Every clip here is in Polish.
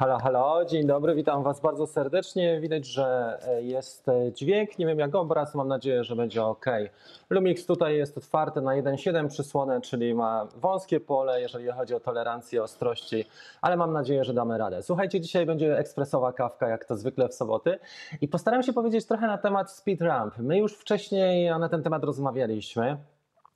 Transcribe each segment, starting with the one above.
Halo, halo, dzień dobry, witam Was bardzo serdecznie. Widać, że e, jest e, dźwięk, nie wiem jak obraz, mam nadzieję, że będzie ok. Lumix tutaj jest otwarty na 1.7 przysłonę, czyli ma wąskie pole, jeżeli chodzi o tolerancję ostrości, ale mam nadzieję, że damy radę. Słuchajcie, dzisiaj będzie ekspresowa kawka, jak to zwykle w soboty i postaram się powiedzieć trochę na temat speed ramp. My już wcześniej na ten temat rozmawialiśmy.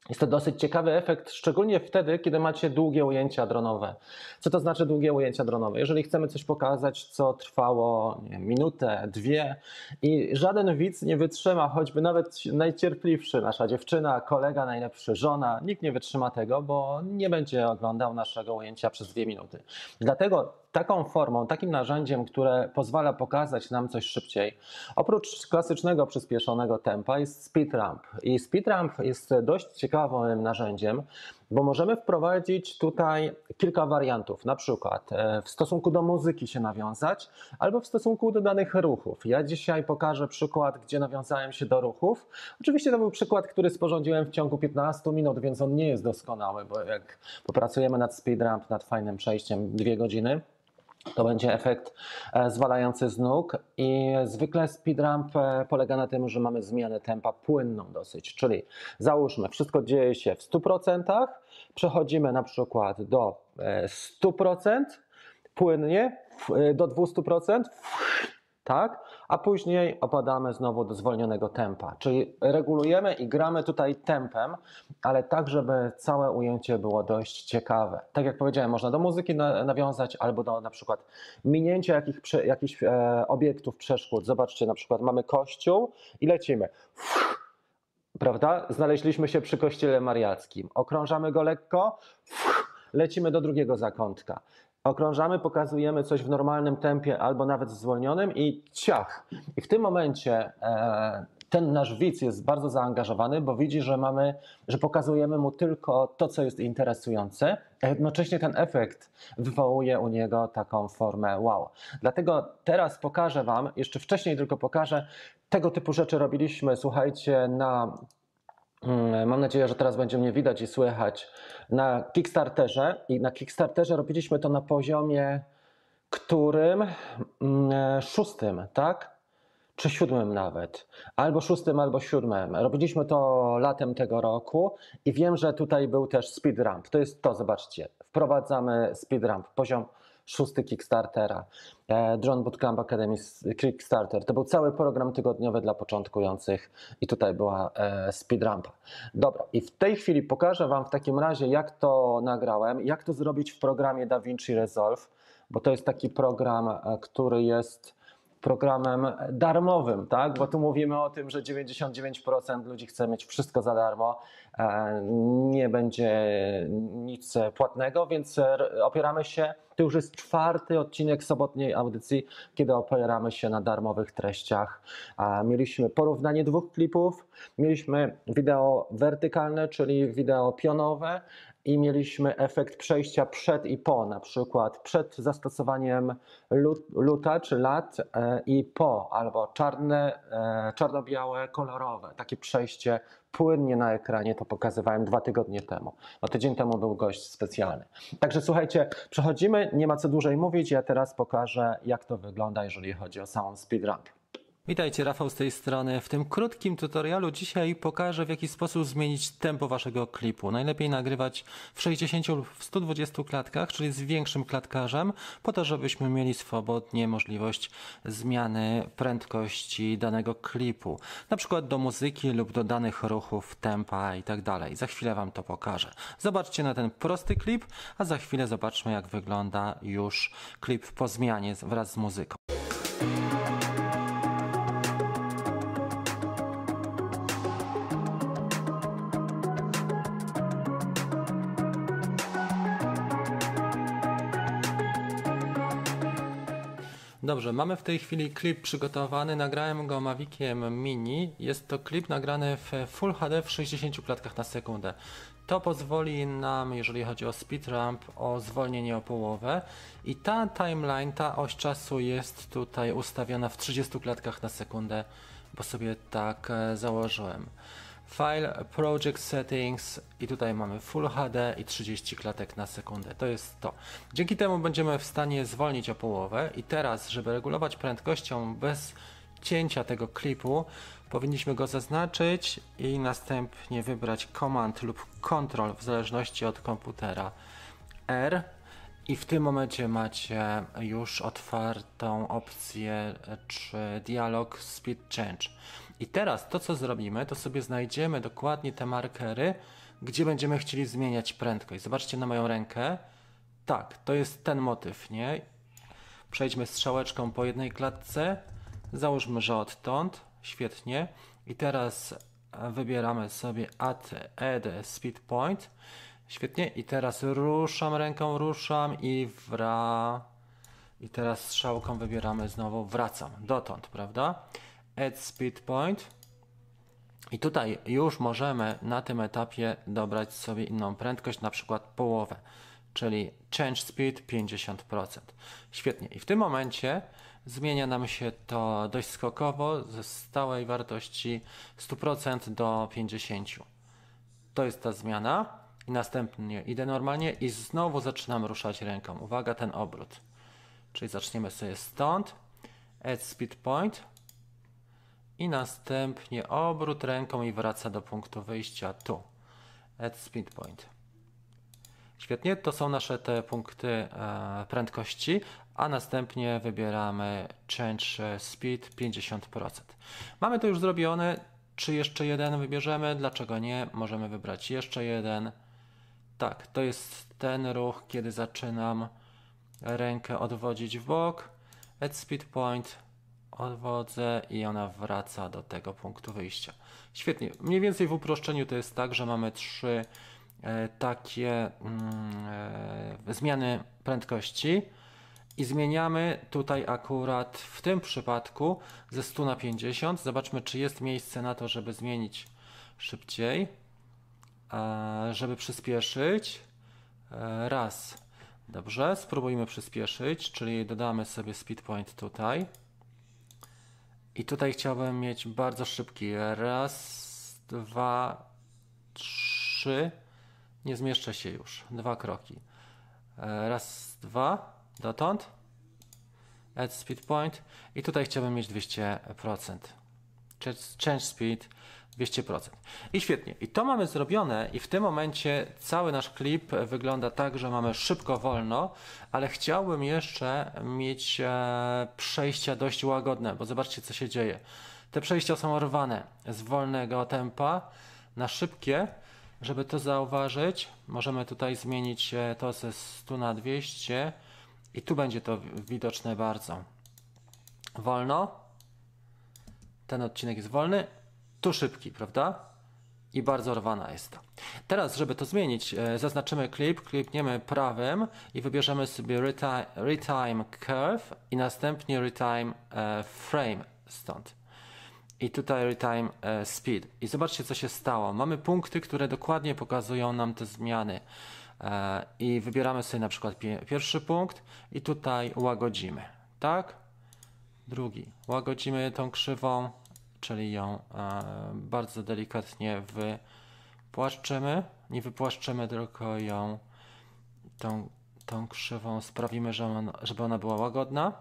Jest to dosyć ciekawy efekt, szczególnie wtedy, kiedy macie długie ujęcia dronowe. Co to znaczy długie ujęcia dronowe? Jeżeli chcemy coś pokazać, co trwało wiem, minutę, dwie i żaden widz nie wytrzyma, choćby nawet najcierpliwszy, nasza dziewczyna, kolega, najlepszy, żona, nikt nie wytrzyma tego, bo nie będzie oglądał naszego ujęcia przez dwie minuty. Dlatego taką formą, takim narzędziem, które pozwala pokazać nam coś szybciej, oprócz klasycznego przyspieszonego tempa jest speed ramp. I speed ramp jest dość ciekawym narzędziem, bo możemy wprowadzić tutaj kilka wariantów, na przykład e, w stosunku do muzyki się nawiązać, albo w stosunku do danych ruchów. Ja dzisiaj pokażę przykład, gdzie nawiązałem się do ruchów. Oczywiście to był przykład, który sporządziłem w ciągu 15 minut, więc on nie jest doskonały, bo jak popracujemy nad speed ramp, nad fajnym przejściem dwie godziny, to będzie efekt e, zwalający z nóg i zwykle speedramp e, polega na tym, że mamy zmianę tempa płynną dosyć, czyli załóżmy, wszystko dzieje się w 100%, przechodzimy na przykład do 100%, e, płynnie do 200%, tak? A później opadamy znowu do zwolnionego tempa. Czyli regulujemy i gramy tutaj tempem, ale tak, żeby całe ujęcie było dość ciekawe. Tak jak powiedziałem, można do muzyki nawiązać albo do na przykład minięcia jakich, jakichś e, obiektów, przeszkód. Zobaczcie, na przykład mamy kościół i lecimy. Prawda? Znaleźliśmy się przy kościele mariackim. Okrążamy go lekko, lecimy do drugiego zakątka okrążamy, pokazujemy coś w normalnym tempie albo nawet zwolnionym i ciach. I w tym momencie e, ten nasz widz jest bardzo zaangażowany, bo widzi, że mamy, że pokazujemy mu tylko to, co jest interesujące, a jednocześnie ten efekt wywołuje u niego taką formę wow. Dlatego teraz pokażę Wam, jeszcze wcześniej tylko pokażę, tego typu rzeczy robiliśmy, słuchajcie, na mam nadzieję, że teraz będzie mnie widać i słychać na Kickstarterze. I na Kickstarterze robiliśmy to na poziomie którym mm, szóstym, tak? Czy siódmym nawet. Albo szóstym, albo siódmym. Robiliśmy to latem tego roku i wiem, że tutaj był też speed ramp. To jest to, zobaczcie. Wprowadzamy speed ramp, poziom szósty Kickstartera, e, Drone Bootcamp Academy Kickstarter. To był cały program tygodniowy dla początkujących i tutaj była e, speedrampa. Dobra, i w tej chwili pokażę Wam w takim razie, jak to nagrałem, jak to zrobić w programie DaVinci Resolve, bo to jest taki program, e, który jest programem darmowym, tak? Bo tu mówimy o tym, że 99% ludzi chce mieć wszystko za darmo, e, nie będzie nic płatnego, więc opieramy się. To już jest czwarty odcinek sobotniej audycji, kiedy opieramy się na darmowych treściach. Mieliśmy porównanie dwóch klipów, mieliśmy wideo wertykalne, czyli wideo pionowe, i mieliśmy efekt przejścia przed i po, na przykład przed zastosowaniem luta czy lat e, i po, albo czarne, e, czarno-białe, kolorowe. Takie przejście płynnie na ekranie, to pokazywałem dwa tygodnie temu. No tydzień temu był gość specjalny. Także słuchajcie, przechodzimy, nie ma co dłużej mówić, ja teraz pokażę jak to wygląda, jeżeli chodzi o samą speedrun. Witajcie, Rafał z tej strony. W tym krótkim tutorialu dzisiaj pokażę w jaki sposób zmienić tempo waszego klipu. Najlepiej nagrywać w 60 lub 120 klatkach, czyli z większym klatkarzem, po to, żebyśmy mieli swobodnie możliwość zmiany prędkości danego klipu. Na przykład do muzyki lub do danych ruchów, tempa i tak. Za chwilę wam to pokażę. Zobaczcie na ten prosty klip, a za chwilę zobaczmy jak wygląda już klip po zmianie wraz z muzyką. Dobrze, mamy w tej chwili klip przygotowany. Nagrałem go Maviciem Mini. Jest to klip nagrany w Full HD w 60 klatkach na sekundę. To pozwoli nam, jeżeli chodzi o speed ramp, o zwolnienie o połowę. I ta timeline, ta oś czasu jest tutaj ustawiona w 30 klatkach na sekundę, bo sobie tak e, założyłem. File, Project Settings i tutaj mamy Full HD i 30 klatek na sekundę. To jest to. Dzięki temu będziemy w stanie zwolnić o połowę i teraz, żeby regulować prędkością bez cięcia tego klipu, powinniśmy go zaznaczyć i następnie wybrać Command lub Control w zależności od komputera R i w tym momencie macie już otwartą opcję czy dialog Speed Change. I teraz to co zrobimy, to sobie znajdziemy dokładnie te markery, gdzie będziemy chcieli zmieniać prędkość. Zobaczcie na moją rękę. Tak, to jest ten motyw, nie? Przejdźmy strzałeczką po jednej klatce. Załóżmy, że odtąd. Świetnie. I teraz e, wybieramy sobie add, add speed point. Świetnie. I teraz ruszam ręką, ruszam i wra. I teraz strzałką wybieramy znowu wracam. Dotąd, prawda? Add speed point. I tutaj już możemy na tym etapie dobrać sobie inną prędkość, na przykład połowę, czyli change speed 50%. Świetnie. I w tym momencie zmienia nam się to dość skokowo ze stałej wartości 100% do 50%. To jest ta zmiana. I następnie idę normalnie i znowu zaczynam ruszać ręką. Uwaga, ten obrót. Czyli zaczniemy sobie stąd. Add speed point i następnie obrót ręką i wraca do punktu wyjścia tu. Add speed point. Świetnie, to są nasze te punkty e, prędkości, a następnie wybieramy change speed 50%. Mamy to już zrobione. Czy jeszcze jeden wybierzemy? Dlaczego nie? Możemy wybrać jeszcze jeden. Tak, to jest ten ruch, kiedy zaczynam rękę odwodzić w bok. Add speed point odwodzę i ona wraca do tego punktu wyjścia. Świetnie. Mniej więcej w uproszczeniu to jest tak, że mamy trzy e, takie mm, e, zmiany prędkości i zmieniamy tutaj akurat w tym przypadku ze 100 na 50. Zobaczmy, czy jest miejsce na to, żeby zmienić szybciej, e, żeby przyspieszyć. E, raz. Dobrze, spróbujmy przyspieszyć, czyli dodamy sobie speed point tutaj. I tutaj chciałbym mieć bardzo szybki. Raz, dwa, trzy. Nie zmieszczę się już. Dwa kroki. E, Raz, dwa. Dotąd. Add speed point. I tutaj chciałbym mieć 200%. Ch- Change speed 200%. I świetnie. I to mamy zrobione i w tym momencie cały nasz klip wygląda tak, że mamy szybko, wolno, ale chciałbym jeszcze mieć e, przejścia dość łagodne, bo zobaczcie co się dzieje. Te przejścia są rwane z wolnego tempa na szybkie. Żeby to zauważyć, możemy tutaj zmienić e, to ze 100 na 200 i tu będzie to wi- widoczne bardzo. Wolno. Ten odcinek jest wolny, tu szybki, prawda? I bardzo rwana jest to. Teraz, żeby to zmienić, e, zaznaczymy klip, klikniemy prawym i wybierzemy sobie reti- Retime Curve i następnie Retime e, Frame stąd. I tutaj Retime e, Speed. I zobaczcie, co się stało. Mamy punkty, które dokładnie pokazują nam te zmiany. I wybieramy sobie na przykład pie- pierwszy punkt i tutaj łagodzimy. Tak? Drugi. Łagodzimy tą krzywą, czyli ją e, bardzo delikatnie wypłaszczymy. Nie wypłaszczymy, tylko ją tą, tą krzywą sprawimy, że ona, żeby ona była łagodna.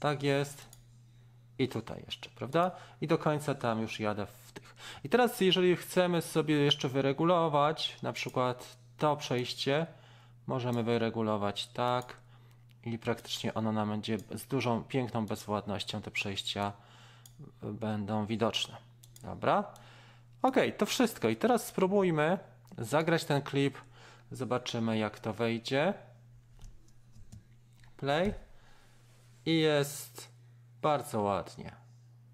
Tak jest. I tutaj jeszcze, prawda? I do końca tam już jadę w tych. I teraz, jeżeli chcemy sobie jeszcze wyregulować, na przykład to przejście, możemy wyregulować tak i praktycznie ono nam będzie z dużą, piękną bezwładnością te przejścia będą widoczne. Dobra? Ok, to wszystko. I teraz spróbujmy zagrać ten klip. Zobaczymy, jak to wejdzie. Play. I jest bardzo ładnie.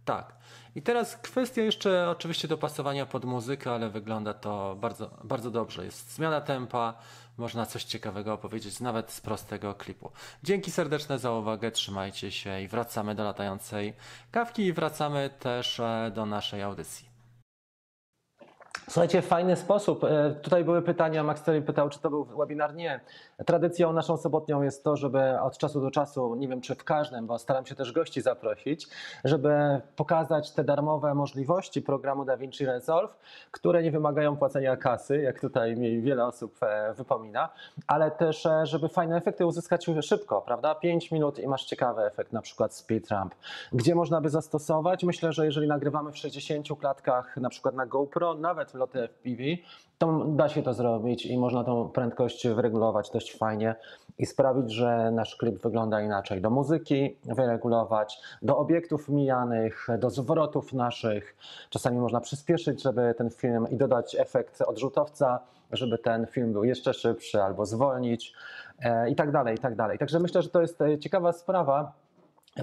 Tak. I teraz kwestia jeszcze oczywiście dopasowania pod muzykę, ale wygląda to bardzo, bardzo dobrze. Jest zmiana tempa, można coś ciekawego opowiedzieć nawet z prostego klipu. Dzięki serdeczne za uwagę, trzymajcie się i wracamy do latającej kawki i wracamy też e, do naszej audycji. Słuchajcie, fajny sposób. E, Tutaj były pytania, Max Terry pytał, czy to był webinar. Nie. Tradycją naszą sobotnią jest to, żeby od czasu do czasu, nie wiem czy w każdym, bo staram się też gości zaprosić, żeby pokazać te darmowe możliwości programu DaVinci Resolve, które nie wymagają płacenia kasy, jak tutaj mi wiele osób e, wypomina, ale też, e, żeby fajne efekty uzyskać szybko, prawda? 5 minut i masz ciekawy efekt, na przykład speed ramp. Gdzie można by zastosować? Myślę, że jeżeli nagrywamy w 60 klatkach, na przykład na GoPro, nawet w loty FPV, to da się to zrobić i można tą prędkość wyregulować dość fajnie i sprawić, że nasz klip wygląda inaczej. Do muzyki wyregulować, do obiektów mijanych, do zwrotów naszych. Czasami można przyspieszyć, żeby ten film i dodać efekt odrzutowca, żeby ten film był jeszcze szybszy albo zwolnić e, i tak dalej, i tak dalej. Także myślę, że to jest e, ciekawa sprawa.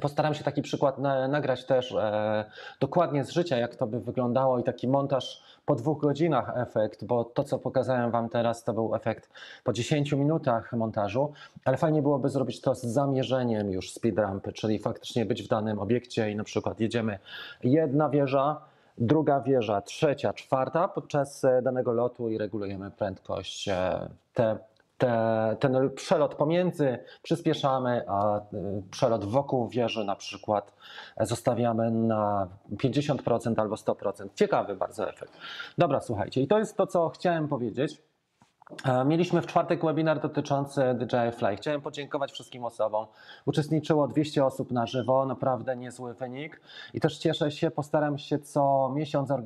Postaram się taki przykład na, nagrać też e, dokładnie z życia, jak to by wyglądało i taki montaż po dwóch godzinach efekt, bo to, co pokazałem Wam teraz, to był efekt po 10 minutach montażu, ale fajnie byłoby zrobić to z zamierzeniem już speedrampy, czyli faktycznie być w danym obiekcie i na przykład jedziemy jedna wieża, druga wieża, trzecia, czwarta podczas e, danego lotu i regulujemy prędkość. e, Te te, ten przelot pomiędzy przyspieszamy, a y, przelot wokół wieży na przykład zostawiamy na 50% albo 100%. Ciekawy bardzo efekt. Dobra, słuchajcie, i to jest to, co chciałem powiedzieć. E, Mieliśmy w czwartek webinar dotyczący DJI Fly. Chciałem podziękować wszystkim osobom. Uczestniczyło 200 osób na żywo, naprawdę niezły wynik. I też cieszę się, postaram się co miesiąc